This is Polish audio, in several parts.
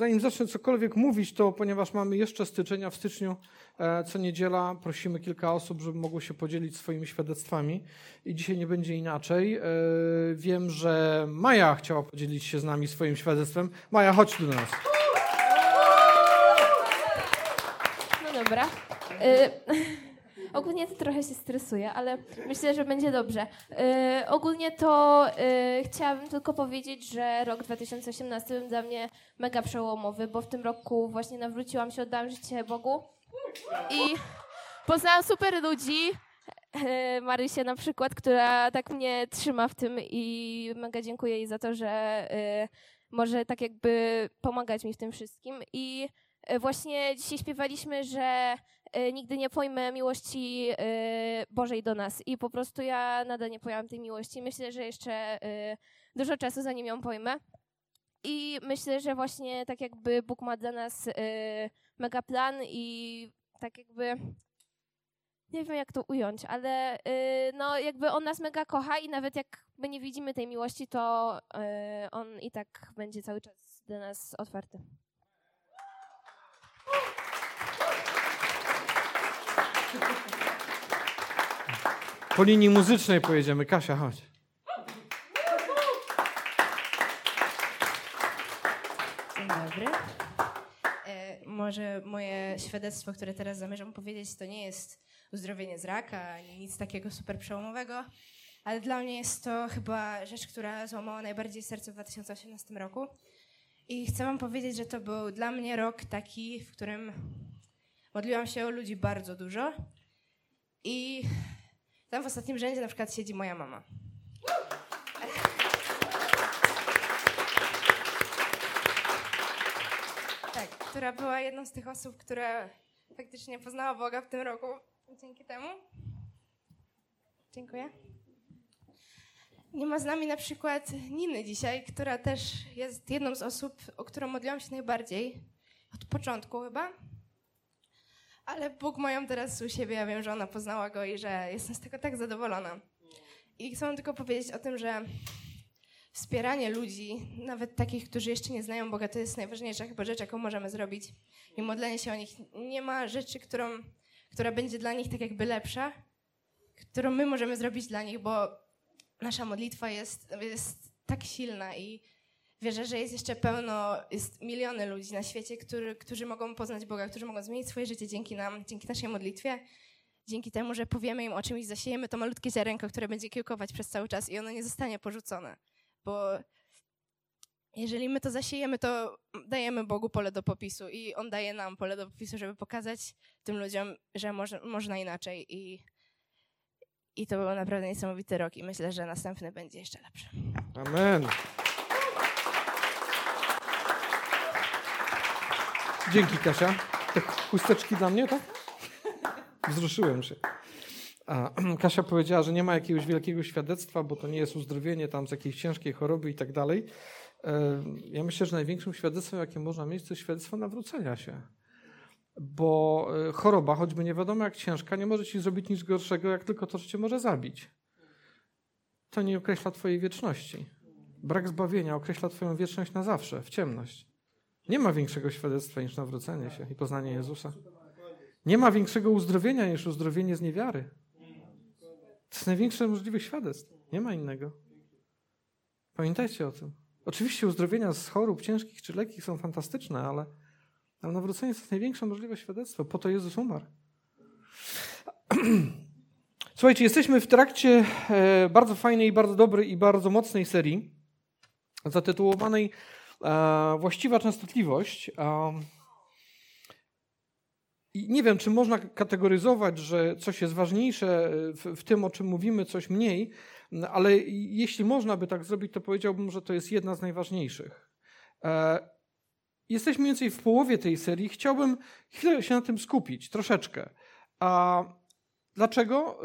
Zanim zacznę cokolwiek mówić, to ponieważ mamy jeszcze styczeń, a w styczniu e, co niedziela prosimy kilka osób, żeby mogło się podzielić swoimi świadectwami i dzisiaj nie będzie inaczej. E, wiem, że Maja chciała podzielić się z nami swoim świadectwem. Maja, chodź do nas. No dobra. Y ogólnie to trochę się stresuję, ale myślę, że będzie dobrze. Y ogólnie to y chciałabym tylko powiedzieć, że rok 2018 był dla mnie mega przełomowy, bo w tym roku właśnie nawróciłam się, oddałam życie Bogu i poznałam super ludzi. y, Marysię na przykład, która tak mnie trzyma w tym i mega dziękuję jej za to, że y, może tak jakby pomagać mi w tym wszystkim i y, właśnie dzisiaj śpiewaliśmy, że nigdy nie pojmę miłości y, Bożej do nas i po prostu ja nadal nie pojęłam tej miłości. Myślę, że jeszcze y, dużo czasu zanim ją pojmę. I myślę, że właśnie tak jakby Bóg ma dla nas mega plan i tak jakby nie wiem jak to ująć, ale y, no jakby on nas mega kocha i nawet jak my nie widzimy tej miłości, to y, on i tak będzie cały czas dla nas otwarty. Po linii muzycznej pojedziemy. Kasia, chodź. Dzień dobry. E, może moje świadectwo, które teraz zamierzam powiedzieć, to nie jest uzdrowienie z raka, ani nic takiego super przełomowego, ale dla mnie jest to chyba rzecz, która złamała najbardziej serce w 2018 roku. I chcę wam powiedzieć, że to był dla mnie rok taki, w którym modliłam się o ludzi bardzo dużo i tam w ostatnim rzędzie na przykład siedzi moja mama. Tak, która była jedną z tych osób, która faktycznie poznała Boga w tym roku. Dzięki temu. Dziękuję. Nie ma z nami na przykład Niny dzisiaj, która też jest jedną z osób, o którą modliłam się najbardziej. Od początku chyba. Ale Bóg mają teraz u siebie, ja wiem, że ona poznała go i że jestem z tego tak zadowolona. I chcę tylko powiedzieć o tym, że wspieranie ludzi, nawet takich, którzy jeszcze nie znają Boga, to jest najważniejsza chyba rzecz, jaką możemy zrobić. I modlenie się o nich. Nie ma rzeczy, którą, która będzie dla nich tak jakby lepsza, którą my możemy zrobić dla nich, bo nasza modlitwa jest, jest tak silna i wierzę, że jest jeszcze pełno, jest miliony ludzi na świecie, który, którzy mogą poznać Boga, którzy mogą zmienić swoje życie dzięki nam, dzięki naszej modlitwie, dzięki temu, że powiemy im o czymś, zasiejemy to malutkie ziarenko, które będzie kiełkować przez cały czas i ono nie zostanie porzucone bo jeżeli my to zasiejemy, to dajemy Bogu pole do popisu i On daje nam pole do popisu, żeby pokazać tym ludziom, że można inaczej i, i to był naprawdę niesamowity rok i myślę, że następny będzie jeszcze lepszy. Amen. Dzięki, Kasia. Te chusteczki dla mnie, tak? Wzruszyłem się. Kasia powiedziała, że nie ma jakiegoś wielkiego świadectwa, bo to nie jest uzdrowienie tam z jakiejś ciężkiej choroby i tak dalej. E, Ja myślę, że największym świadectwem, jakie można mieć, to świadectwo nawrócenia się. Bo e, choroba, choćby nie wiadomo jak ciężka, nie może ci zrobić nic gorszego, jak tylko to, że cię może zabić. To nie określa twojej wieczności. Brak zbawienia określa twoją wieczność na zawsze, w ciemność. Nie ma większego świadectwa niż nawrócenie się i poznanie Jezusa. Nie ma większego uzdrowienia niż uzdrowienie z niewiary. To jest największe możliwe świadectwo. Nie ma innego. Pamiętajcie o tym. Oczywiście uzdrowienia z chorób ciężkich czy lekkich są fantastyczne, ale, ale nawrócenie to jest największe możliwe świadectwo. Po to Jezus umarł. Słuchajcie, jesteśmy w trakcie e, bardzo fajnej, bardzo dobrej i bardzo mocnej serii zatytułowanej Właściwa częstotliwość. E, i nie wiem, czy można kategoryzować, że coś jest ważniejsze w, w, tym, o czym mówimy, coś mniej, ale jeśli można by tak zrobić, to powiedziałbym, że to jest jedna z najważniejszych. E, jesteśmy mniej więcej w połowie tej serii. Chciałbym chwilę się na tym skupić, troszeczkę. A dlaczego?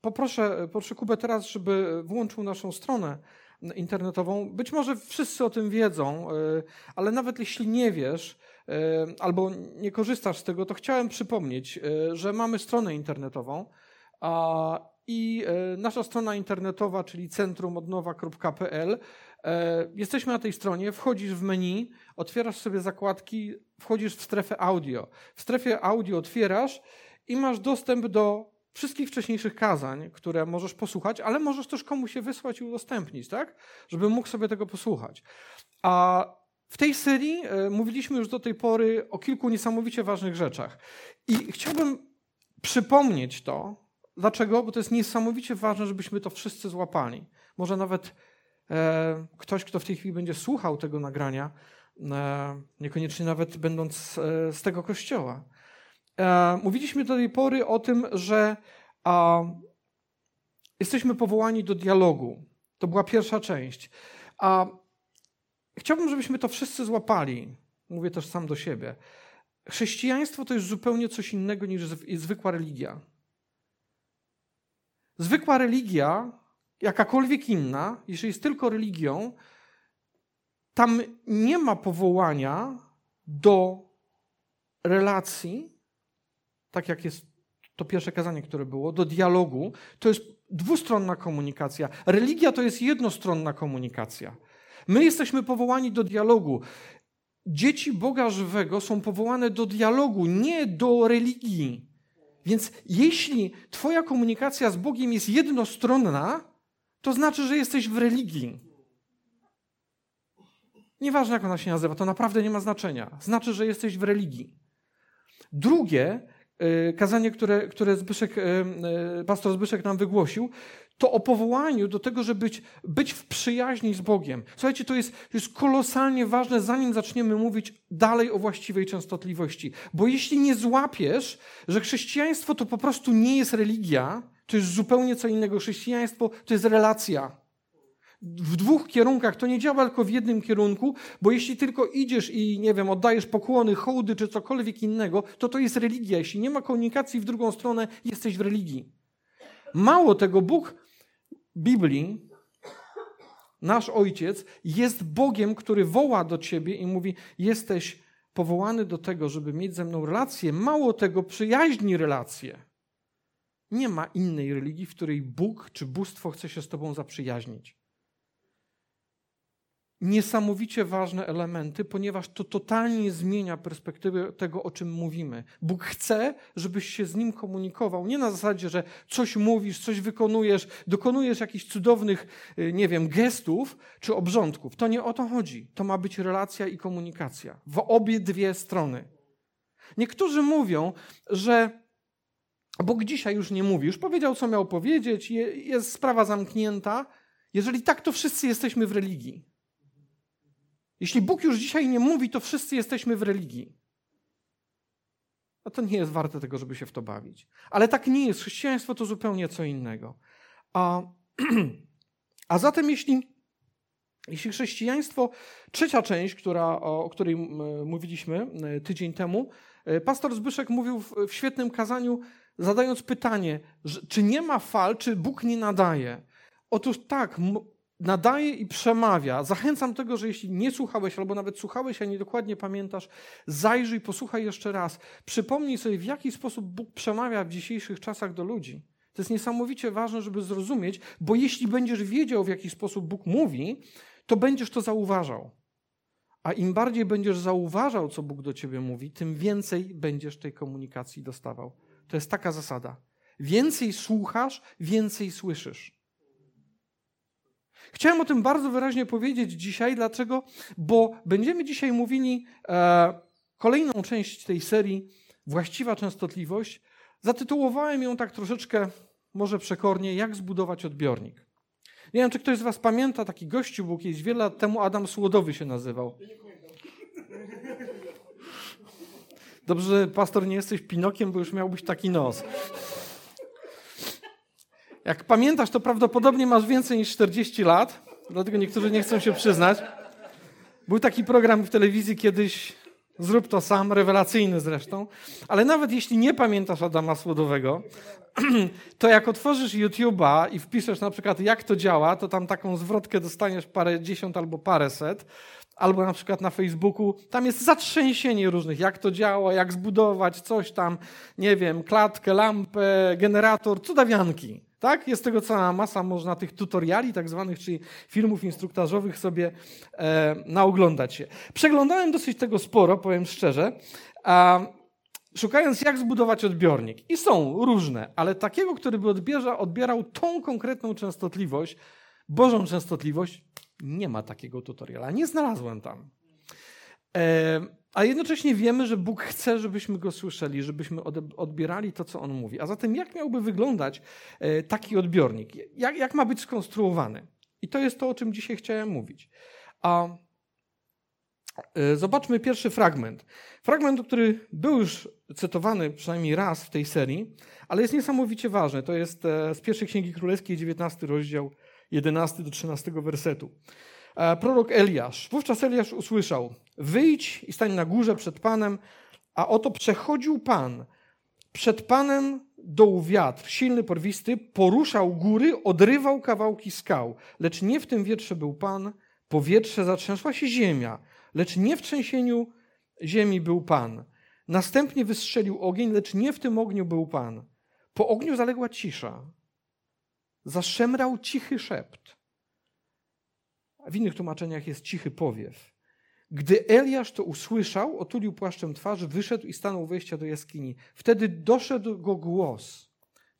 Poproszę, poproszę Kubę teraz, żeby włączył naszą stronę internetową. Być może wszyscy o tym wiedzą, ale nawet jeśli nie wiesz, albo nie korzystasz z tego, to chciałem przypomnieć, że mamy stronę internetową i nasza strona internetowa, czyli centrumodnowa.pl. Jesteśmy na tej stronie, wchodzisz w menu, otwierasz sobie zakładki, wchodzisz w strefę audio. W strefie audio otwierasz i masz dostęp do wszystkich wcześniejszych kazań, które możesz posłuchać, ale możesz też komuś je wysłać i udostępnić, tak? Żeby mógł sobie tego posłuchać. A w tej serii e, mówiliśmy już do tej pory o kilku niesamowicie ważnych rzeczach. I chciałbym przypomnieć to, dlaczego? Bo to jest niesamowicie ważne, żebyśmy to wszyscy złapali. Może nawet e, ktoś, kto w tej chwili będzie słuchał tego nagrania, e, niekoniecznie nawet będąc e, z tego kościoła. E, mówiliśmy do tej pory o tym, że a, jesteśmy powołani do dialogu. To była pierwsza część. A chciałbym, żebyśmy to wszyscy złapali. Mówię też sam do siebie. Chrześcijaństwo to jest zupełnie coś innego niż zwykła religia. Zwykła religia, jakakolwiek inna, jeżeli jest tylko religią, tam nie ma powołania do relacji, tak jak jest to pierwsze kazanie, które było, do dialogu. To jest dwustronna komunikacja. Religia to jest jednostronna komunikacja. My jesteśmy powołani do dialogu. Dzieci Boga żywego są powołane do dialogu, nie do religii. Więc jeśli Twoja komunikacja z Bogiem jest jednostronna, to znaczy, że jesteś w religii. Nieważne, jak ona się nazywa, to naprawdę nie ma znaczenia. Znaczy, że jesteś w religii. Drugie kazanie, które, które Zbyszek, y, y, pastor Zbyszek nam wygłosił, to o powołaniu do tego, żeby być, być w przyjaźni z Bogiem. Słuchajcie, to jest, to jest kolosalnie ważne, zanim zaczniemy mówić dalej o właściwej częstotliwości. Bo jeśli nie złapiesz, że chrześcijaństwo to po prostu nie jest religia, to jest zupełnie co innego. Chrześcijaństwo to jest relacja. W dwóch kierunkach to nie działa tylko w jednym kierunku, bo jeśli tylko idziesz i, nie wiem, oddajesz pokłony, hołdy czy cokolwiek innego, to to jest religia. Jeśli nie ma komunikacji w drugą stronę, jesteś w religii. Mało tego, Bóg Biblii, nasz Ojciec jest Bogiem, który woła do ciebie i mówi: Jesteś powołany do tego, żeby mieć ze mną relację. Mało tego, przyjaźni relacje. Nie ma innej religii, w której Bóg czy bóstwo chce się z tobą zaprzyjaźnić niesamowicie ważne elementy, ponieważ to totalnie zmienia perspektywę tego, o czym mówimy. Bóg chce, żebyś się z Nim komunikował. Nie na zasadzie, że coś mówisz, coś wykonujesz, dokonujesz jakichś cudownych, y, nie wiem, gestów czy obrządków. To nie o to chodzi. To ma być relacja i komunikacja. W obie dwie strony. Niektórzy mówią, że Bóg dzisiaj już nie mówi, już powiedział, co miał powiedzieć, jest sprawa zamknięta. Jeżeli tak, to wszyscy jesteśmy w religii. Jeśli Bóg już dzisiaj nie mówi, to wszyscy jesteśmy w religii. No to nie jest warte tego, żeby się w to bawić. Ale tak nie jest. Chrześcijaństwo to zupełnie co innego. A, a zatem, jeśli, jeśli chrześcijaństwo, trzecia część, która, o której mówiliśmy e, tydzień temu, e, pastor Zbyszek mówił w, w świetnym kazaniu, zadając pytanie, czy nie ma fal, czy Bóg nie nadaje. Otóż tak, nadaje i przemawia. Zachęcam tego, że jeśli nie słuchałeś, albo nawet słuchałeś, a nie dokładnie pamiętasz, zajrzyj, posłuchaj jeszcze raz. Przypomnij sobie, w jaki sposób Bóg przemawia w dzisiejszych czasach do ludzi. To jest niesamowicie ważne, żeby zrozumieć, bo jeśli będziesz wiedział, w jaki sposób Bóg mówi, to będziesz to zauważał. A im bardziej będziesz zauważał, co Bóg do ciebie mówi, tym więcej będziesz tej komunikacji dostawał. To jest taka zasada. Więcej słuchasz, więcej słyszysz. Chciałem o tym bardzo wyraźnie powiedzieć dzisiaj. Dlaczego? Bo będziemy dzisiaj mówili e, kolejną część tej serii Właściwa częstotliwość. Zatytułowałem ją tak troszeczkę, może przekornie, jak zbudować odbiornik. Nie wiem, czy ktoś z Was pamięta, taki gościu był kiedyś wiele lat temu, Adam Słodowy się nazywał. Dobrze, pastor nie jesteś Pinokiem, bo już miałbyś taki nos. Jak pamiętasz, to prawdopodobnie masz więcej niż 40 lat, dlatego niektórzy nie chcą się przyznać. Był taki program w telewizji kiedyś, zrób to sam, rewelacyjny zresztą, ale nawet jeśli nie pamiętasz Adama Słodowego, to jak otworzysz YouTube'a i wpiszesz na przykład jak to działa, to tam taką zwrotkę dostaniesz parę dziesiąt albo paręset, albo na przykład na Facebooku, tam jest zatrzęsienie różnych, jak to działa, jak zbudować coś tam, nie wiem, klatkę, lampę, generator, cudawianki. Tak? Jest tego cała masa, można tych tutoriali tak zwanych, czyli filmów instruktażowych sobie e, naoglądać się. Przeglądałem dosyć tego sporo, powiem szczerze, a, szukając jak zbudować odbiornik. I są różne, ale takiego, który by odbierza, odbierał tą konkretną częstotliwość, Bożą częstotliwość, nie ma takiego tutoriala. Nie znalazłem tam. E, a jednocześnie wiemy, że Bóg chce, żebyśmy go słyszeli, żebyśmy odbierali to, co on mówi. A zatem, jak miałby wyglądać e, taki odbiornik? Jak, jak ma być skonstruowany? I to jest to, o czym dzisiaj chciałem mówić. A e, zobaczmy pierwszy fragment. Fragment, który był już cytowany przynajmniej raz w tej serii, ale jest niesamowicie ważny. To jest z pierwszej Księgi Królewskiej, 19 rozdział, 11 do 13 wersetu. E, prorok Eliasz. Wówczas Eliasz usłyszał: Wyjdź i stań na górze przed Panem, a oto przechodził Pan. Przed Panem doł wiatr, silny, porwisty, poruszał góry, odrywał kawałki skał. Lecz nie w tym wietrze był Pan, powietrze zatrzęsła się ziemia, lecz nie w trzęsieniu ziemi był Pan. Następnie wystrzelił ogień, lecz nie w tym ogniu był Pan. Po ogniu zaległa cisza. Zaszemrał cichy szept w innych tłumaczeniach jest cichy powiew. Gdy Eliasz to usłyszał, otulił płaszczem twarz, wyszedł i stanął u wejścia do jaskini. Wtedy doszedł go głos.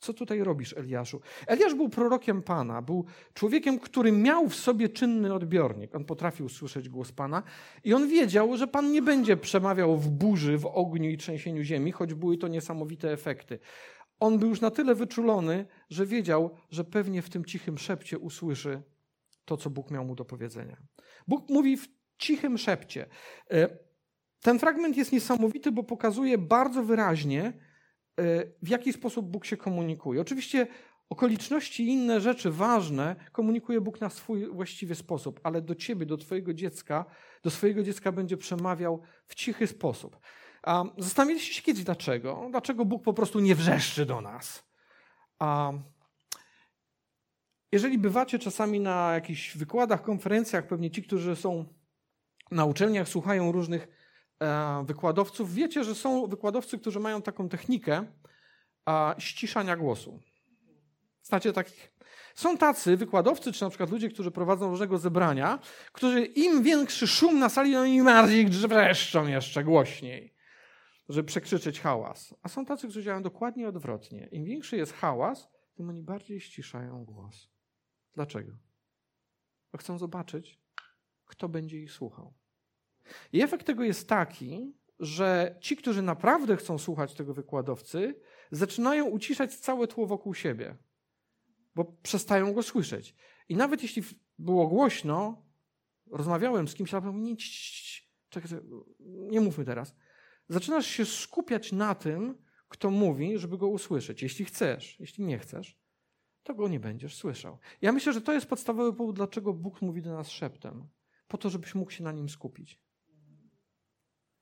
Co tutaj robisz, Eliaszu? Eliasz był prorokiem Pana, był człowiekiem, który miał w sobie czynny odbiornik. On potrafił słyszeć głos Pana i on wiedział, że Pan nie będzie przemawiał w burzy, w ogniu i trzęsieniu ziemi, choć były to niesamowite efekty. On był już na tyle wyczulony, że wiedział, że pewnie w tym cichym szepcie usłyszy to, co Bóg miał mu do powiedzenia. Bóg mówi w cichym szepcie. E, ten fragment jest niesamowity, bo pokazuje bardzo wyraźnie, e, w jaki sposób Bóg się komunikuje. Oczywiście okoliczności i inne rzeczy ważne komunikuje Bóg na swój właściwy sposób, ale do ciebie, do twojego dziecka, do swojego dziecka będzie przemawiał w cichy sposób. A zastanawialiście się kiedyś dlaczego? Dlaczego Bóg po prostu nie wrzeszczy do nas? A jeżeli bywacie czasami na jakichś wykładach, konferencjach, pewnie ci, którzy są na uczelniach, słuchają różnych e, wykładowców, wiecie, że są wykładowcy, którzy mają taką technikę e, ściszania głosu. Znacie takich? Są tacy wykładowcy, czy na przykład ludzie, którzy prowadzą różnego zebrania, którzy im większy szum na sali, no im bardziej wrzeszczą jeszcze głośniej, żeby przekrzyczeć hałas. A są tacy, którzy działają dokładnie odwrotnie. Im większy jest hałas, tym oni bardziej ściszają głos. Dlaczego? Bo chcą zobaczyć, kto będzie ich słuchał. I efekt tego jest taki, że ci, którzy naprawdę chcą słuchać tego wykładowcy, zaczynają uciszać całe tło wokół siebie, bo przestają go słyszeć. I nawet jeśli było głośno, rozmawiałem z kimś, ale nie, czekaj, nie mówmy teraz. Zaczynasz się skupiać na tym, kto mówi, żeby go usłyszeć. Jeśli chcesz, jeśli nie chcesz, to go nie będziesz słyszał. Ja myślę, że to jest podstawowy powód, dlaczego Bóg mówi do nas szeptem. Po to, żebyś mógł się na nim skupić.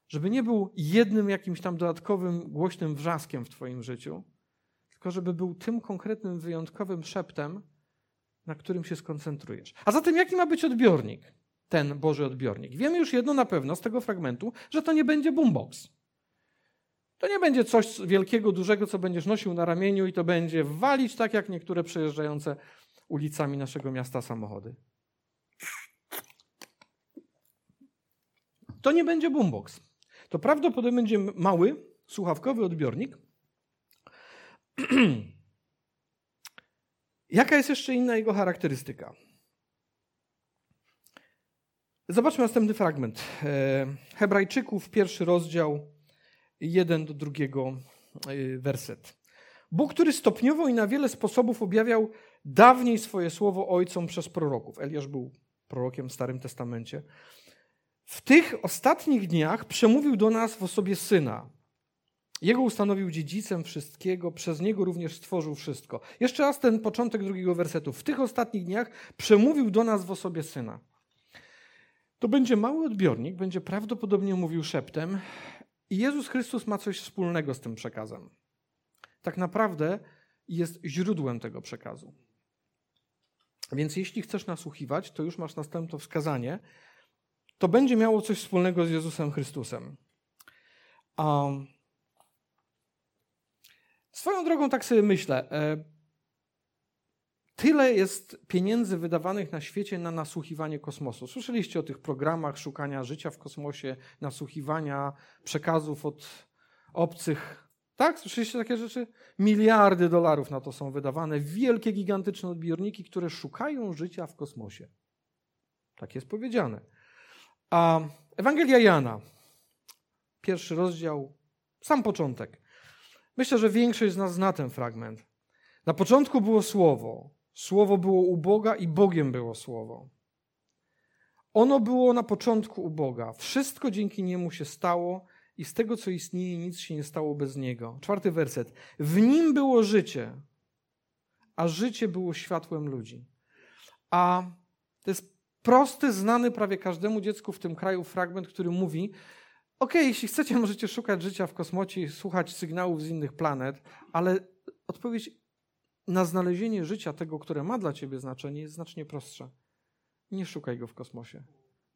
Żeby nie był jednym jakimś tam dodatkowym, głośnym wrzaskiem w Twoim życiu, tylko żeby był tym konkretnym, wyjątkowym szeptem, na którym się skoncentrujesz. A zatem jaki ma być odbiornik? Ten Boży odbiornik. Wiemy już jedno na pewno z tego fragmentu, że to nie będzie boombox. To nie będzie coś wielkiego, dużego, co będziesz nosił na ramieniu i to będzie walić tak jak niektóre przejeżdżające ulicami naszego miasta samochody. To nie będzie boombox. To prawdopodobnie będzie mały, słuchawkowy odbiornik. Jaka jest jeszcze inna jego charakterystyka? Zobaczmy następny fragment. E, Hebrajczyków, pierwszy rozdział, jeden do drugiego y, werset. Bóg, który stopniowo i na wiele sposobów objawiał dawniej swoje słowo ojcom przez proroków. Eliasz był prorokiem w Starym Testamencie. W tych ostatnich dniach przemówił do nas w osobie syna. Jego ustanowił dziedzicem wszystkiego, przez niego również stworzył wszystko. Jeszcze raz ten początek drugiego wersetu. W tych ostatnich dniach przemówił do nas w osobie syna. To będzie mały odbiornik, będzie prawdopodobnie mówił szeptem, i Jezus Chrystus ma coś wspólnego z tym przekazem. Tak naprawdę jest źródłem tego przekazu. Więc jeśli chcesz nasłuchiwać, to już masz następne wskazanie. To będzie miało coś wspólnego z Jezusem Chrystusem. Um, swoją drogą tak sobie myślę. Tyle jest pieniędzy wydawanych na świecie na nasłuchiwanie kosmosu. Słyszeliście o tych programach szukania życia w kosmosie, nasłuchiwania przekazów od obcych. Tak? Słyszeliście takie rzeczy? Miliardy dolarów na to są wydawane. Wielkie, gigantyczne odbiorniki, które szukają życia w kosmosie. Tak jest powiedziane. A Ewangelia Jana, pierwszy rozdział, sam początek. Myślę, że większość z nas zna ten fragment. Na początku było Słowo. Słowo było u Boga i Bogiem było Słowo. Ono było na początku u Boga. Wszystko dzięki niemu się stało i z tego, co istnieje, nic się nie stało bez niego. Czwarty werset. W nim było życie, a życie było światłem ludzi. A to jest prosty, znany prawie każdemu dziecku w tym kraju fragment, który mówi: OK, jeśli chcecie, możecie szukać życia w kosmocie, słuchać sygnałów z innych planet, ale odpowiedź na znalezienie życia tego, które ma dla ciebie znaczenie, jest znacznie prostsza. Nie szukaj go w kosmosie,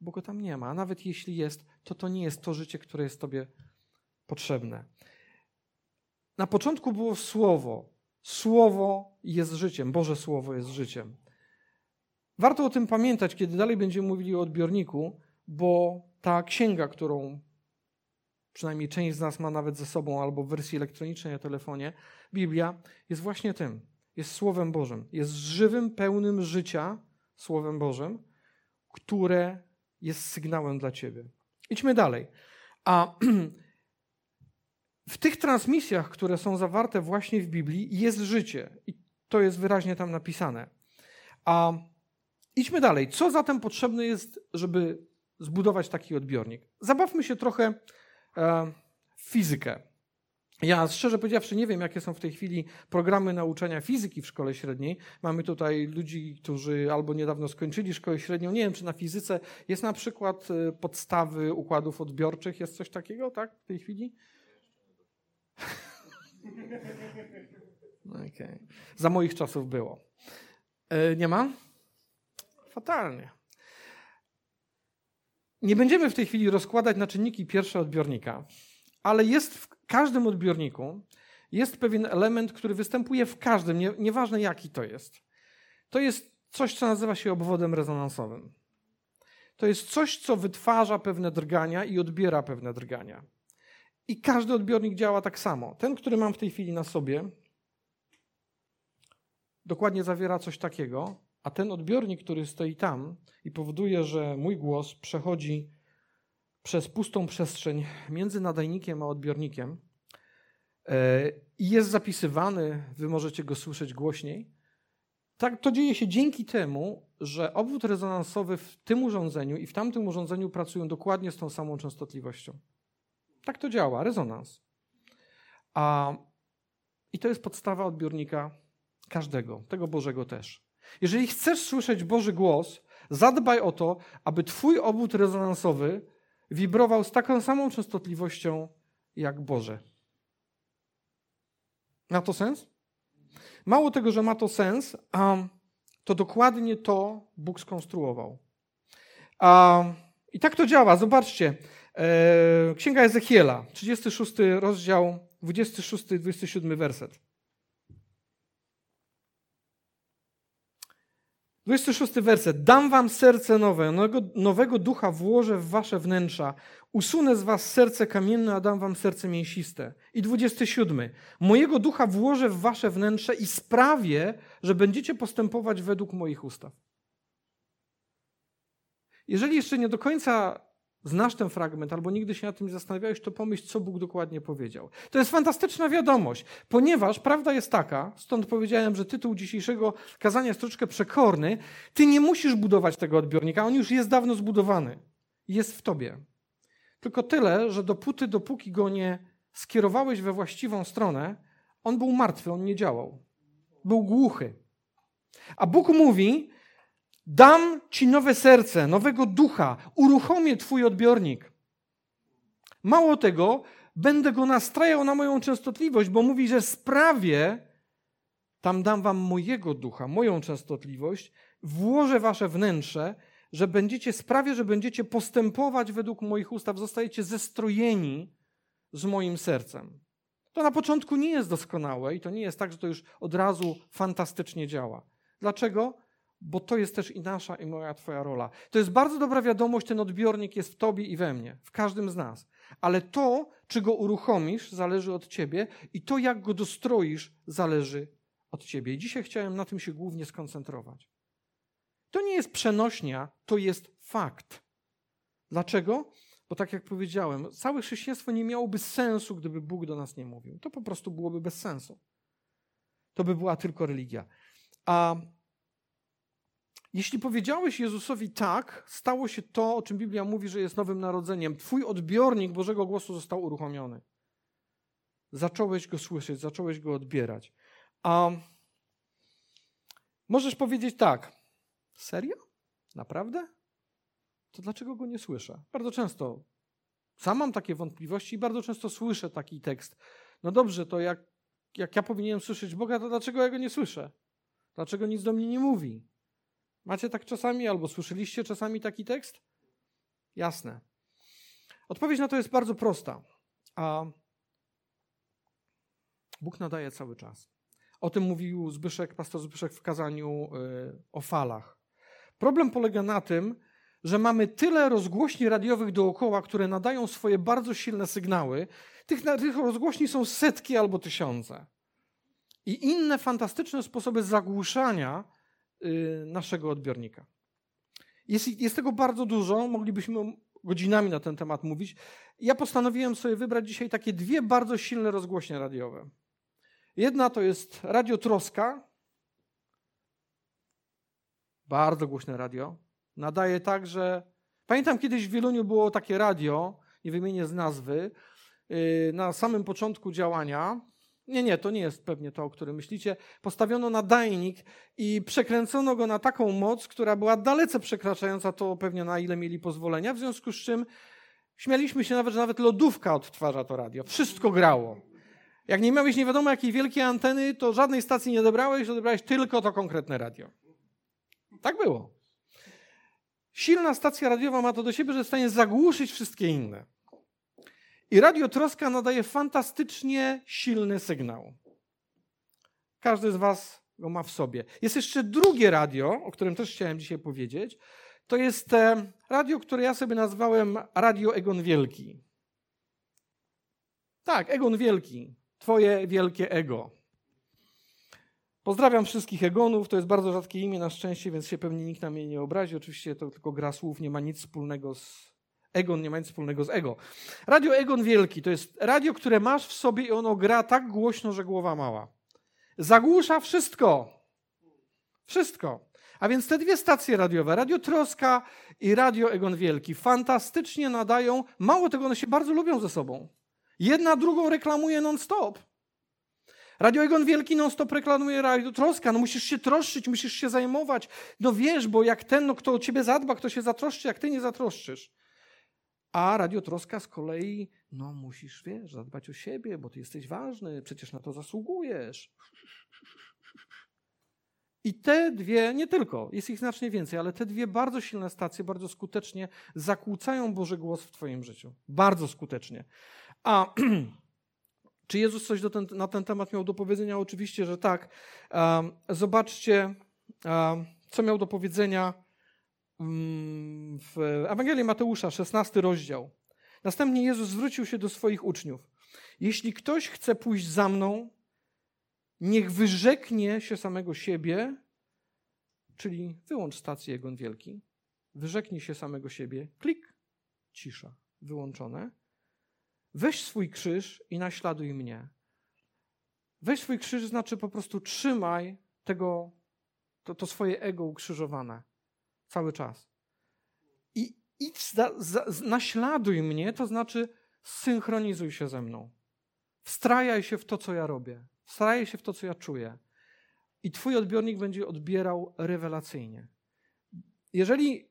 bo go tam nie ma. A nawet jeśli jest, to to nie jest to życie, które jest tobie potrzebne. Na początku było Słowo. Słowo jest życiem. Boże Słowo jest życiem. Warto o tym pamiętać, kiedy dalej będziemy mówili o odbiorniku, bo ta księga, którą przynajmniej część z nas ma nawet ze sobą albo w wersji elektronicznej na telefonie, Biblia jest właśnie tym. Jest Słowem Bożym. Jest żywym, pełnym życia Słowem Bożym, które jest sygnałem dla ciebie. Idźmy dalej. A w tych transmisjach, które są zawarte właśnie w Biblii, jest życie. I to jest wyraźnie tam napisane. A idźmy dalej. Co zatem potrzebne jest, żeby zbudować taki odbiornik? Zabawmy się trochę e, w fizykę. Ja szczerze powiedziawszy nie wiem, jakie są w tej chwili programy nauczania fizyki w szkole średniej. Mamy tutaj ludzi, którzy albo niedawno skończyli szkołę średnią. Nie wiem, czy na fizyce jest na przykład e, podstawy układów odbiorczych. Jest coś takiego, tak, w tej chwili? Okay. Za moich czasów było. E, nie ma? Fatalnie. Nie będziemy w tej chwili rozkładać na czynniki pierwsze odbiornika, ale jest w każdym odbiorniku jest pewien element, który występuje w każdym, nie, nieważne jaki to jest. To jest coś, co nazywa się obwodem rezonansowym. To jest coś, co wytwarza pewne drgania i odbiera pewne drgania. I każdy odbiornik działa tak samo. Ten, który mam w tej chwili na sobie, dokładnie zawiera coś takiego, a ten odbiornik, który stoi tam i powoduje, że mój głos przechodzi przez pustą przestrzeń między nadajnikiem a odbiornikiem e, i jest zapisywany, wy możecie go słyszeć głośniej. Tak, to dzieje się dzięki temu, że obwód rezonansowy w tym urządzeniu i w tamtym urządzeniu pracują dokładnie z tą samą częstotliwością. Tak to działa, rezonans. A, I to jest podstawa odbiornika każdego, tego Bożego też. Jeżeli chcesz słyszeć Boży głos, zadbaj o to, aby Twój obwód rezonansowy wibrował z taką samą częstotliwością jak Boże. Ma to sens? Mało tego, że ma to sens, to dokładnie to Bóg skonstruował. I tak to działa. Zobaczcie. E, Księga Ezechiela, 36 rozdział, 26-27 werset. 26 werset. Dam wam serce nowe, nowego, nowego ducha włożę w wasze wnętrza. Usunę z was serce kamienne, a dam wam serce mięsiste. I 27. Mojego ducha włożę w wasze wnętrze i sprawię, że będziecie postępować według moich ustaw. Jeżeli jeszcze nie do końca znasz ten fragment albo nigdy się nad tym zastanawiałeś, to pomyśl, co Bóg dokładnie powiedział. To jest fantastyczna wiadomość, ponieważ prawda jest taka, stąd powiedziałem, że tytuł dzisiejszego kazania jest troszeczkę przekorny, ty nie musisz budować tego odbiornika, on już jest dawno zbudowany. Jest w tobie. Tylko tyle, że dopóty, dopóki go nie skierowałeś we właściwą stronę, on był martwy, on nie działał. Był głuchy. A Bóg mówi, Dam ci nowe serce, nowego ducha, uruchomię twój odbiornik. Mało tego, będę go nastrajał na moją częstotliwość, bo mówi, że sprawię, tam dam wam mojego ducha, moją częstotliwość, włożę wasze wnętrze, że będziecie, sprawię, że będziecie postępować według moich ustaw, zostajecie zestrojeni z moim sercem. To na początku nie jest doskonałe i to nie jest tak, że to już od razu fantastycznie działa. Dlaczego? Bo to jest też i nasza, i moja, Twoja rola. To jest bardzo dobra wiadomość, ten odbiornik jest w Tobie i we mnie, w każdym z nas. Ale to, czy go uruchomisz, zależy od Ciebie, i to, jak go dostroisz, zależy od Ciebie. I dzisiaj chciałem na tym się głównie skoncentrować. To nie jest przenośnia, to jest fakt. Dlaczego? Bo tak jak powiedziałem, całe chrześcijaństwo nie miałoby sensu, gdyby Bóg do nas nie mówił. To po prostu byłoby bez sensu. To by była tylko religia. A jeśli powiedziałeś Jezusowi tak, stało się to, o czym Biblia mówi, że jest nowym narodzeniem. Twój odbiornik Bożego głosu został uruchomiony. Zacząłeś go słyszeć, zacząłeś go odbierać. A możesz powiedzieć tak. Serio? Naprawdę? To dlaczego go nie słyszę? Bardzo często sam mam takie wątpliwości i bardzo często słyszę taki tekst. No dobrze, to jak, jak ja powinienem słyszeć Boga, to dlaczego ja go nie słyszę? Dlaczego nic do mnie nie mówi? Macie tak czasami, albo słyszeliście czasami taki tekst? Jasne. Odpowiedź na to jest bardzo prosta. A Bóg nadaje cały czas. O tym mówił Zbyszek, pastor Zbyszek w kazaniu y, o falach. Problem polega na tym, że mamy tyle rozgłośni radiowych dookoła, które nadają swoje bardzo silne sygnały. Tych, tych rozgłośni są setki albo tysiące. I inne fantastyczne sposoby zagłuszania naszego odbiornika. Jest, jest tego bardzo dużo, moglibyśmy godzinami na ten temat mówić. Ja postanowiłem sobie wybrać dzisiaj takie dwie bardzo silne rozgłośnie radiowe. Jedna to jest Radio Troska. Bardzo głośne radio. Nadaje tak, że. Pamiętam kiedyś w Wieluniu było takie radio, nie wymienię z nazwy, yy, na samym początku działania. Nie, nie, to nie jest pewnie to, o którym myślicie. Postawiono nadajnik i przekręcono go na taką moc, która była dalece przekraczająca to pewnie na ile mieli pozwolenia, w związku z czym śmialiśmy się nawet, że nawet lodówka odtwarza to radio. Wszystko grało. Jak nie miałeś nie wiadomo jakiej wielkiej anteny, to żadnej stacji nie odebrałeś, odebrałeś tylko to konkretne radio. Tak było. Silna stacja radiowa ma to do siebie, że jest w stanie zagłuszyć wszystkie inne. I Radio Troska nadaje fantastycznie silny sygnał. Każdy z Was go ma w sobie. Jest jeszcze drugie radio, o którym też chciałem dzisiaj powiedzieć. To jest e, radio, które ja sobie nazwałem Radio Egon Wielki. Tak, Egon Wielki. Twoje wielkie ego. Pozdrawiam wszystkich Egonów. To jest bardzo rzadkie imię na szczęście, więc się pewnie nikt na mnie nie obrazi. Oczywiście to tylko gra słów, nie ma nic wspólnego z Egon, nie ma nic wspólnego z ego. Radio Egon Wielki to jest radio, które masz w sobie i ono gra tak głośno, że głowa mała. Zagłusza wszystko. Wszystko. A więc te dwie stacje radiowe, Radio Troska i Radio Egon Wielki, fantastycznie nadają. Mało tego, one się bardzo lubią ze sobą. Jedna drugą reklamuje non-stop. Radio Egon Wielki non-stop reklamuje Radio Troska. No musisz się troszczyć, musisz się zajmować. No wiesz, bo jak ten, no, kto o ciebie zadba, kto się zatroszczy, jak ty nie zatroszczysz. A Radio Troska z kolei, no musisz, wiesz, zadbać o siebie, bo ty jesteś ważny, przecież na to zasługujesz. I te dwie, nie tylko, jest ich znacznie więcej, ale te dwie bardzo silne stacje bardzo skutecznie zakłócają Boży głos w Twoim życiu. Bardzo skutecznie. A czy Jezus coś ten, na ten temat miał do powiedzenia? Oczywiście, że tak. Um, zobaczcie, um, co miał do powiedzenia w Ewangelii Mateusza, 16 rozdział. Następnie Jezus zwrócił się do swoich uczniów. Jeśli ktoś chce pójść za mną, niech wyrzeknie się samego siebie, czyli wyłącz stację Egon Wielki, wyrzeknie się samego siebie, klik, cisza, wyłączone Weź swój krzyż i naśladuj mnie. Weź swój krzyż znaczy po prostu trzymaj tego, to, to swoje ego ukrzyżowane cały czas. I idź, za, za, naśladuj mnie, to znaczy synchronizuj się ze mną. Wstrajaj się w to, co ja robię. Wstrajaj się w to, co ja czuję. I twój odbiornik będzie odbierał rewelacyjnie. Jeżeli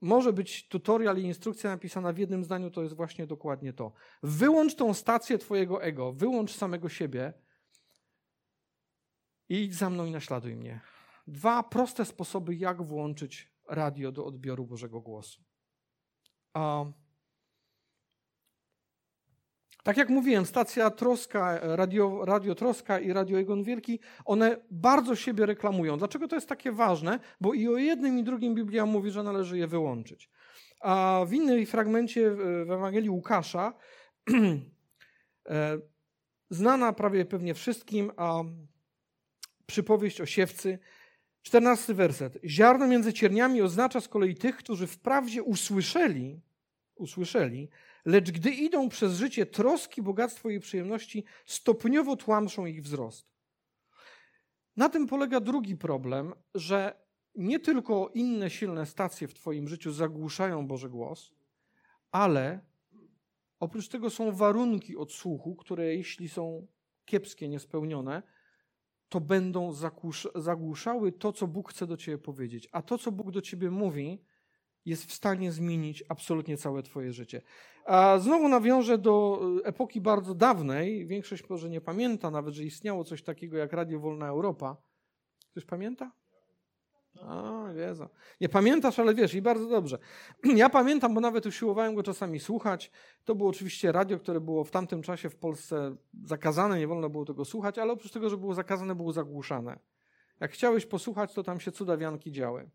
może być tutorial i instrukcja napisana w jednym zdaniu, to jest właśnie dokładnie to. Wyłącz tą stację Twojego ego, wyłącz samego siebie i idź za mną i naśladuj mnie. Dwa proste sposoby, jak włączyć radio do odbioru Bożego Głosu. A Tak jak mówiłem, stacja Troska, radio, radio Troska i Radio Egon Wielki, one bardzo siebie reklamują. Dlaczego to jest takie ważne? Bo i o jednym i drugim Biblia mówi, że należy je wyłączyć. A w innym fragmencie w Ewangelii Łukasza, e, znana prawie pewnie wszystkim, a przypowieść o siewcy, czternasty werset. Ziarno między cierniami oznacza z kolei tych, którzy wprawdzie usłyszeli, usłyszeli, lecz gdy idą przez życie troski, bogactwo i przyjemności, stopniowo tłamszą ich wzrost. Na tym polega drugi problem, że nie tylko inne silne stacje w Twoim życiu zagłuszają Boży głos, ale oprócz tego są warunki odsłuchu, które jeśli są kiepskie, niespełnione, to będą zagłuszały to, co Bóg chce do Ciebie powiedzieć. A to, co Bóg do Ciebie mówi, jest w stanie zmienić absolutnie całe Twoje życie. A znowu nawiążę do e, epoki bardzo dawnej. Większość może nie pamięta nawet, że istniało coś takiego jak Radio Wolna Europa. Ktoś pamięta? A, Jezu. Nie pamiętasz, ale wiesz i bardzo dobrze. Ja pamiętam, bo nawet usiłowałem go czasami słuchać. To było oczywiście radio, które było w tamtym czasie w Polsce zakazane, nie wolno było tego słuchać, ale oprócz tego, że było zakazane, było zagłuszane. Jak chciałeś posłuchać, to tam się cudawianki działy.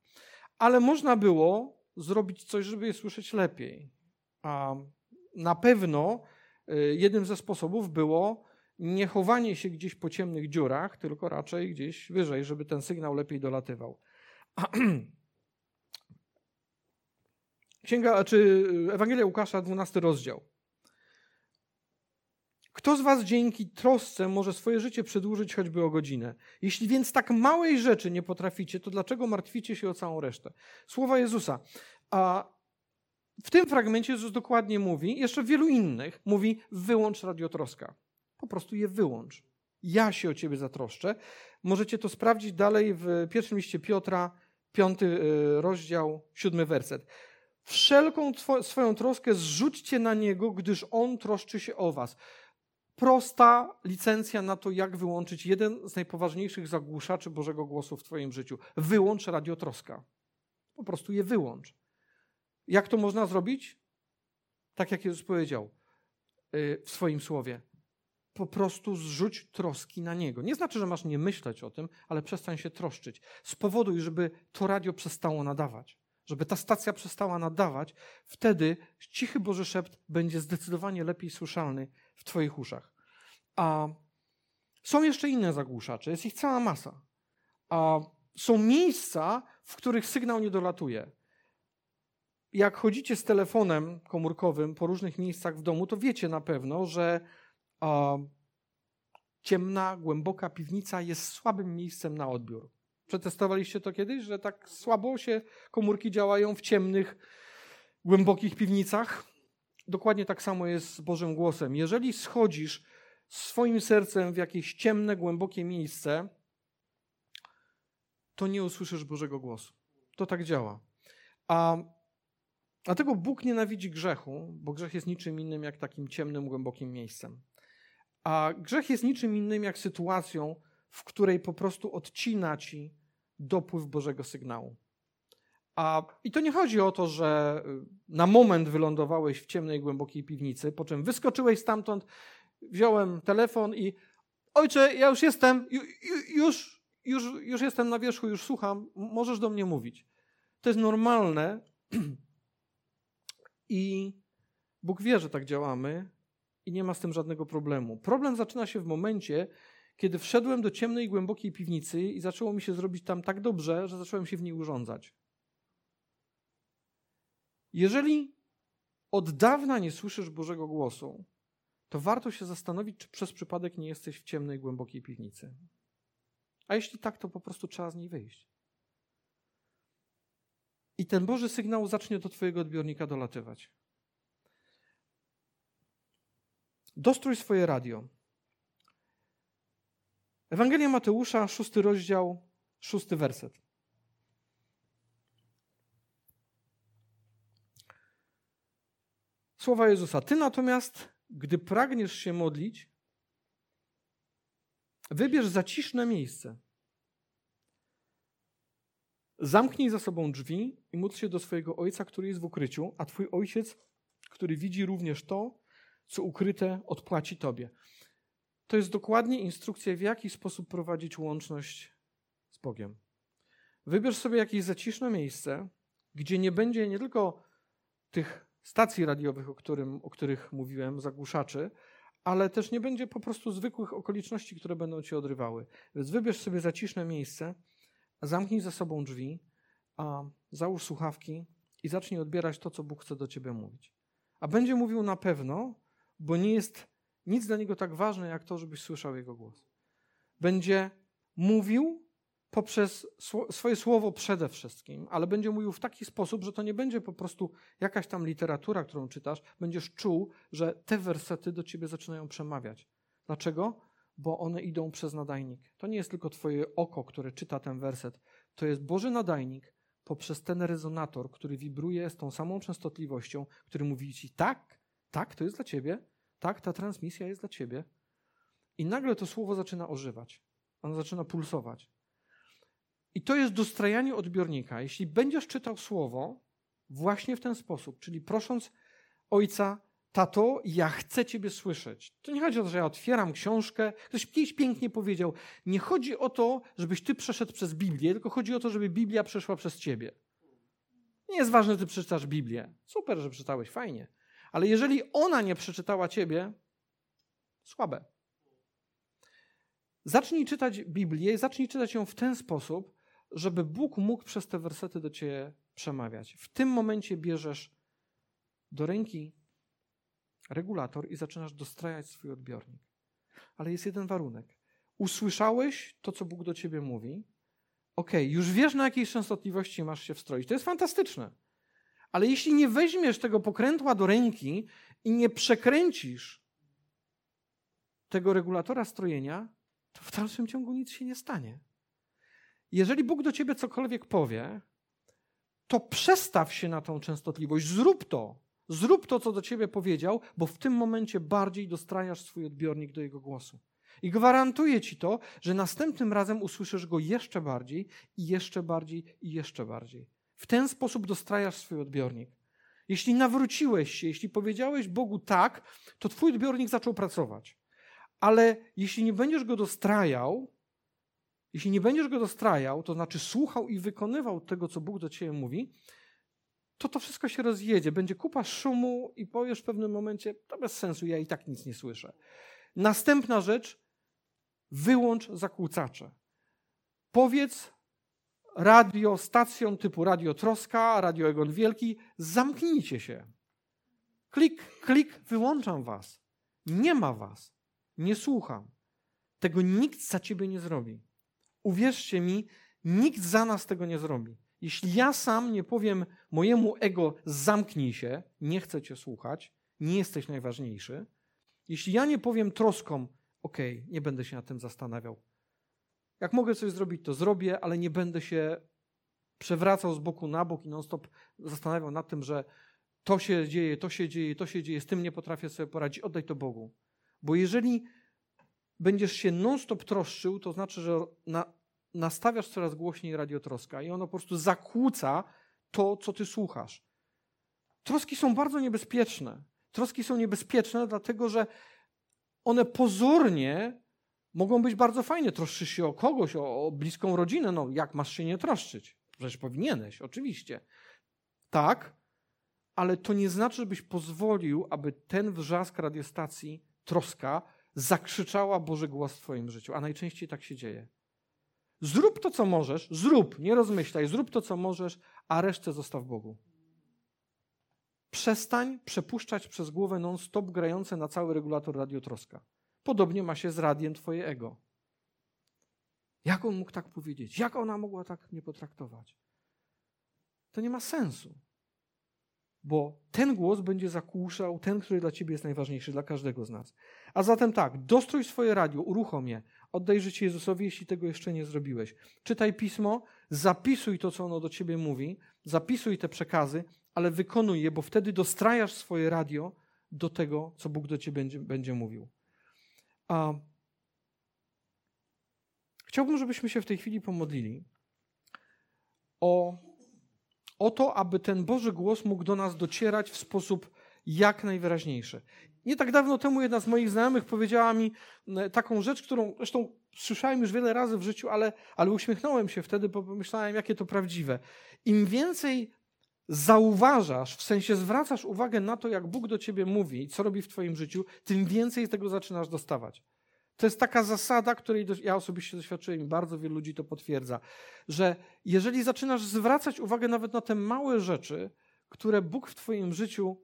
Ale można było zrobić coś, żeby je słyszeć lepiej. A na pewno y, jednym ze sposobów było nie chowanie się gdzieś po ciemnych dziurach, tylko raczej gdzieś wyżej, żeby ten sygnał lepiej dolatywał. Księga, czy Ewangelia Łukasza, 12 rozdział. Kto z was dzięki trosce może swoje życie przedłużyć choćby o godzinę? Jeśli więc tak małej rzeczy nie potraficie, to dlaczego martwicie się o całą resztę? Słowa Jezusa. A w tym fragmencie Jezus dokładnie mówi, jeszcze w wielu innych, mówi wyłącz radiotroska. Po prostu je wyłącz. Ja się o ciebie zatroszczę. Możecie to sprawdzić dalej w pierwszym liście Piotra, piąty y, rozdział, siódmy werset. Wszelką swoją troskę zrzućcie na Niego, gdyż On troszczy się o was. Prosta licencja na to, jak wyłączyć jeden z najpoważniejszych zagłuszaczy Bożego głosu w Twoim życiu. Wyłącz radiotroska. Po prostu je wyłącz. Jak to można zrobić? Tak jak Jezus powiedział y, w swoim słowie po prostu zrzuć troski na niego. Nie znaczy, że masz nie myśleć o tym, ale przestań się troszczyć. Spowoduj, żeby to radio przestało nadawać. Żeby ta stacja przestała nadawać, wtedy cichy Boży szept będzie zdecydowanie lepiej słyszalny w Twoich uszach. A są jeszcze inne zagłuszacze, jest ich cała masa. A są miejsca, w których sygnał nie dolatuje. Jak chodzicie z telefonem komórkowym po różnych miejscach w domu, to wiecie na pewno, że ciemna, głęboka piwnica jest słabym miejscem na odbiór. Przetestowaliście to kiedyś, że tak słabo się komórki działają w ciemnych, głębokich piwnicach? Dokładnie tak samo jest z Bożym głosem. Jeżeli schodzisz swoim sercem w jakieś ciemne, głębokie miejsce, to nie usłyszysz Bożego głosu. To tak działa. A dlatego Bóg nienawidzi grzechu, bo grzech jest niczym innym jak takim ciemnym, głębokim miejscem. A grzech jest niczym innym jak sytuacją, w której po prostu odcina ci dopływ Bożego sygnału. A, I to nie chodzi o to, że y, na moment wylądowałeś w ciemnej, głębokiej piwnicy, po czym wyskoczyłeś stamtąd, wziąłem telefon i ojcze, ja już jestem, już, już, już jestem na wierzchu, już słucham, możesz do mnie mówić. To jest normalne i Bóg wie, że tak działamy, i nie ma z tym żadnego problemu. Problem zaczyna się w momencie, kiedy wszedłem do ciemnej, głębokiej piwnicy i zaczęło mi się zrobić tam tak dobrze, że zacząłem się w niej urządzać. Jeżeli od dawna nie słyszysz Bożego głosu, to warto się zastanowić, czy przez przypadek nie jesteś w ciemnej, głębokiej piwnicy. A jeśli tak, to po prostu trzeba z niej wyjść. I ten Boży sygnał zacznie do Twojego odbiornika dolatywać. Dostrój swoje radio. Ewangelia Mateusza, szósty rozdział, szósty werset. Słowa Jezusa. Ty natomiast, gdy pragniesz się modlić, wybierz zaciszne miejsce. Zamknij za sobą drzwi i módl się do swojego ojca, który jest w ukryciu, a twój ojciec, który widzi również to, co ukryte odpłaci tobie. To jest dokładnie instrukcja, w jaki sposób prowadzić łączność z Bogiem. Wybierz sobie jakieś zaciszne miejsce, gdzie nie będzie nie tylko tych stacji radiowych, o, którym, o których mówiłem, zagłuszaczy, ale też nie będzie po prostu zwykłych okoliczności, które będą cię odrywały. Więc wybierz sobie zaciszne miejsce, zamknij za sobą drzwi, a załóż słuchawki i zacznij odbierać to, co Bóg chce do ciebie mówić. A będzie mówił na pewno, bo nie jest nic dla niego tak ważne, jak to, żebyś słyszał jego głos. Będzie mówił poprzez swoje słowo przede wszystkim, ale będzie mówił w taki sposób, że to nie będzie po prostu jakaś tam literatura, którą czytasz, będziesz czuł, że te wersety do ciebie zaczynają przemawiać. Dlaczego? Bo one idą przez nadajnik. To nie jest tylko twoje oko, które czyta ten werset, to jest Boży nadajnik poprzez ten rezonator, który wibruje z tą samą częstotliwością, który mówi ci tak, tak, to jest dla ciebie, tak, ta transmisja jest dla ciebie. I nagle to słowo zaczyna ożywać. Ono zaczyna pulsować. I to jest dostrajanie odbiornika. Jeśli będziesz czytał słowo właśnie w ten sposób, czyli prosząc ojca, tato, ja chcę ciebie słyszeć. To nie chodzi o to, że ja otwieram książkę. Ktoś kiedyś pięknie powiedział, nie chodzi o to, żebyś ty przeszedł przez Biblię, tylko chodzi o to, żeby Biblia przeszła przez ciebie. Nie jest ważne, ty przeczytasz Biblię. Super, że przeczytałeś, fajnie. Ale jeżeli ona nie przeczytała ciebie, słabe. Zacznij czytać Biblię, zacznij czytać ją w ten sposób, żeby Bóg mógł przez te wersety do ciebie przemawiać. W tym momencie bierzesz do ręki regulator i zaczynasz dostrajać swój odbiornik. Ale jest jeden warunek. Usłyszałeś to, co Bóg do ciebie mówi. Ok, już wiesz, na jakiej częstotliwości masz się wstroić. To jest fantastyczne. Ale jeśli nie weźmiesz tego pokrętła do ręki i nie przekręcisz tego regulatora strojenia, to w dalszym ciągu nic się nie stanie. Jeżeli Bóg do ciebie cokolwiek powie, to przestaw się na tą częstotliwość, zrób to. Zrób to, co do ciebie powiedział, bo w tym momencie bardziej dostrajasz swój odbiornik do jego głosu. I gwarantuję ci to, że następnym razem usłyszysz go jeszcze bardziej i jeszcze bardziej i jeszcze bardziej. W ten sposób dostrajasz swój odbiornik. Jeśli nawróciłeś się, jeśli powiedziałeś Bogu tak, to twój odbiornik zaczął pracować. Ale jeśli nie będziesz go dostrajał, jeśli nie będziesz go dostrajał, to znaczy słuchał i wykonywał tego, co Bóg do ciebie mówi, to to wszystko się rozjedzie. Będzie kupa szumu i powiesz w pewnym momencie, to bez sensu, ja i tak nic nie słyszę. Następna rzecz, wyłącz zakłócacze. Powiedz radio, stacją typu Radio Troska, Radio Egon Wielki, zamknijcie się. Klik, klik, wyłączam was. Nie ma was. Nie słucham. Tego nikt za ciebie nie zrobi. Uwierzcie mi, nikt za nas tego nie zrobi. Jeśli ja sam nie powiem mojemu ego, zamknij się, nie chcę cię słuchać, nie jesteś najważniejszy, jeśli ja nie powiem troskom, okej, okay, nie będę się nad tym zastanawiał. Jak mogę coś zrobić, to zrobię, ale nie będę się przewracał z boku na bok i non-stop zastanawiał nad tym, że to się dzieje, to się dzieje, to się dzieje, z tym nie potrafię sobie poradzić, oddaj to Bogu. Bo jeżeli będziesz się non-stop troszczył, to znaczy, że na, nastawiasz coraz głośniej radiotroska i ono po prostu zakłóca to, co ty słuchasz. Troski są bardzo niebezpieczne. Troski są niebezpieczne, dlatego że one pozornie mogą być bardzo fajne. Troszczysz się o kogoś, o, o bliską rodzinę. No, jak masz się nie troszczyć? Przecież powinieneś, oczywiście. Tak, ale to nie znaczy, żebyś pozwolił, aby ten wrzask radiostacji, troska, zakrzyczała Boży głos w Twoim życiu. A najczęściej tak się dzieje. Zrób to, co możesz, zrób, nie rozmyślaj, zrób to, co możesz, a resztę zostaw Bogu. Przestań przepuszczać przez głowę non-stop grające na cały regulator radiotroska. Podobnie ma się z radiem twoje ego. Jak on mógł tak powiedzieć? Jak ona mogła tak mnie potraktować? To nie ma sensu. Bo ten głos będzie zakłuszał ten, który dla ciebie jest najważniejszy, dla każdego z nas. A zatem tak, dostrój swoje radio, uruchom je, oddaj życie Jezusowi, jeśli tego jeszcze nie zrobiłeś. Czytaj pismo, zapisuj to, co ono do ciebie mówi, zapisuj te przekazy, ale wykonuj je, bo wtedy dostrajasz swoje radio do tego, co Bóg do ciebie będzie, będzie mówił. A chciałbym, żebyśmy się w tej chwili pomodlili o, o to, aby ten Boży głos mógł do nas docierać w sposób jak najwyraźniejszy. nie tak dawno temu jedna z moich znajomych powiedziała mi taką rzecz, którą zresztą słyszałem już wiele razy w życiu, ale, ale uśmiechnąłem się wtedy, bo pomyślałem, jakie to prawdziwe. Im więcej zauważasz, w sensie zwracasz uwagę na to, jak Bóg do ciebie mówi i co robi w twoim życiu, tym więcej tego zaczynasz dostawać. To jest taka zasada, której ja osobiście doświadczyłem i bardzo wielu ludzi to potwierdza, że jeżeli zaczynasz zwracać uwagę nawet na te małe rzeczy, które Bóg w Twoim życiu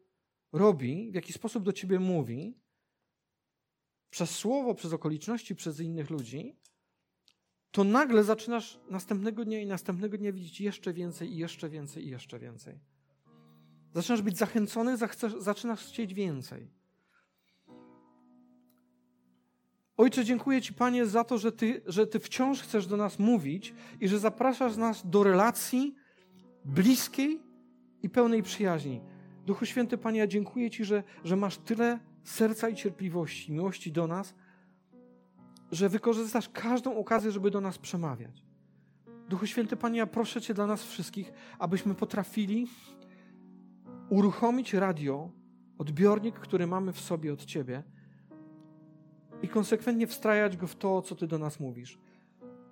robi, w jaki sposób do Ciebie mówi, przez słowo, przez okoliczności, przez innych ludzi, to nagle zaczynasz następnego dnia i następnego dnia widzieć jeszcze więcej i jeszcze więcej i jeszcze więcej. Zaczynasz być zachęcony, zaczynasz chcieć więcej. Ojcze, dziękuję Ci, Panie, za to, że ty, że ty wciąż chcesz do nas mówić i że zapraszasz nas do relacji bliskiej i pełnej przyjaźni. Duchu Święty, Panie, ja dziękuję Ci, że, że masz tyle serca i cierpliwości, miłości do nas, że wykorzystasz każdą okazję, żeby do nas przemawiać. Duchu Święty, Panie, ja proszę Cię dla nas wszystkich, abyśmy potrafili uruchomić radio, odbiornik, który mamy w sobie od Ciebie i konsekwentnie wstrajać go w to, co Ty do nas mówisz.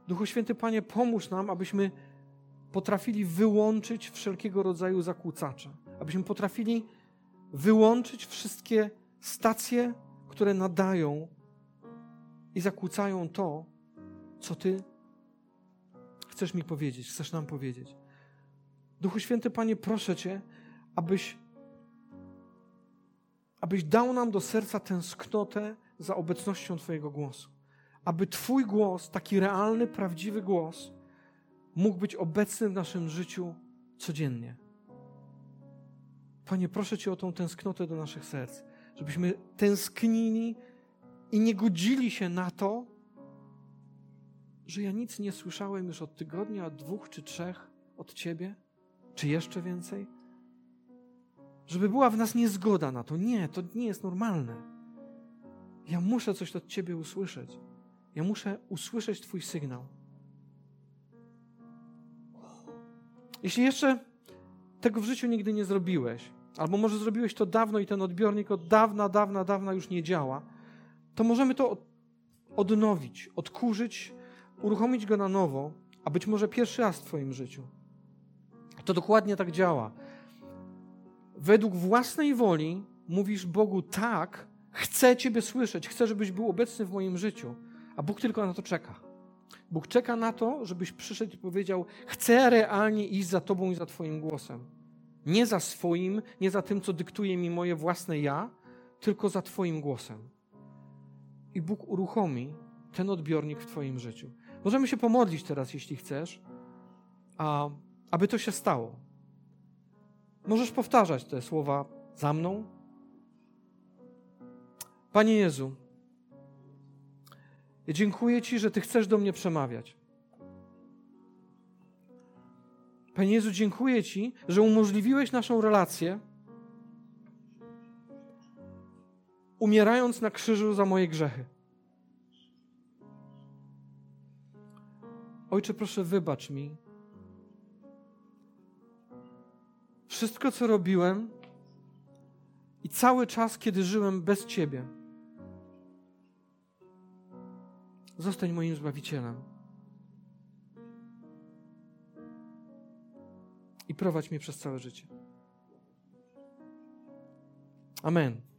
Duchu Święty, Panie, pomóż nam, abyśmy potrafili wyłączyć wszelkiego rodzaju zakłócacze, abyśmy potrafili wyłączyć wszystkie stacje, które nadają i zakłócają to, co Ty chcesz mi powiedzieć, chcesz nam powiedzieć. Duchu Święty, Panie, proszę Cię, abyś, abyś dał nam do serca tęsknotę za obecnością Twojego głosu. Aby Twój głos, taki realny, prawdziwy głos, mógł być obecny w naszym życiu codziennie. Panie, proszę Cię o tą tęsknotę do naszych serc, żebyśmy tęsknili i nie godzili się na to, że ja nic nie słyszałem już od tygodnia, od dwóch czy trzech od Ciebie, czy jeszcze więcej. Żeby była w nas niezgoda na to. Nie, to nie jest normalne. Ja muszę coś od Ciebie usłyszeć. Ja muszę usłyszeć Twój sygnał. Jeśli jeszcze tego w życiu nigdy nie zrobiłeś, albo może zrobiłeś to dawno i ten odbiornik od dawna, dawna, dawna już nie działa, to możemy to odnowić, odkurzyć, uruchomić go na nowo, a być może pierwszy raz w Twoim życiu. To dokładnie tak działa. Według własnej woli mówisz Bogu tak, chcę Ciebie słyszeć, chcę, żebyś był obecny w moim życiu, a Bóg tylko na to czeka. Bóg czeka na to, żebyś przyszedł i powiedział: Chcę realnie iść za Tobą i za Twoim głosem. Nie za swoim, nie za tym, co dyktuje mi moje własne ja, tylko za Twoim głosem. I Bóg uruchomi ten odbiornik w Twoim życiu. Możemy się pomodlić teraz, jeśli chcesz, a, aby to się stało. Możesz powtarzać te słowa za mną. Panie Jezu, dziękuję Ci, że Ty chcesz do mnie przemawiać. Panie Jezu, dziękuję Ci, że umożliwiłeś naszą relację, umierając na krzyżu za moje grzechy. Ojcze, proszę, wybacz mi wszystko, co robiłem i cały czas, kiedy żyłem bez Ciebie. Zostań moim Zbawicielem. I prowadź mnie przez całe życie. Amen.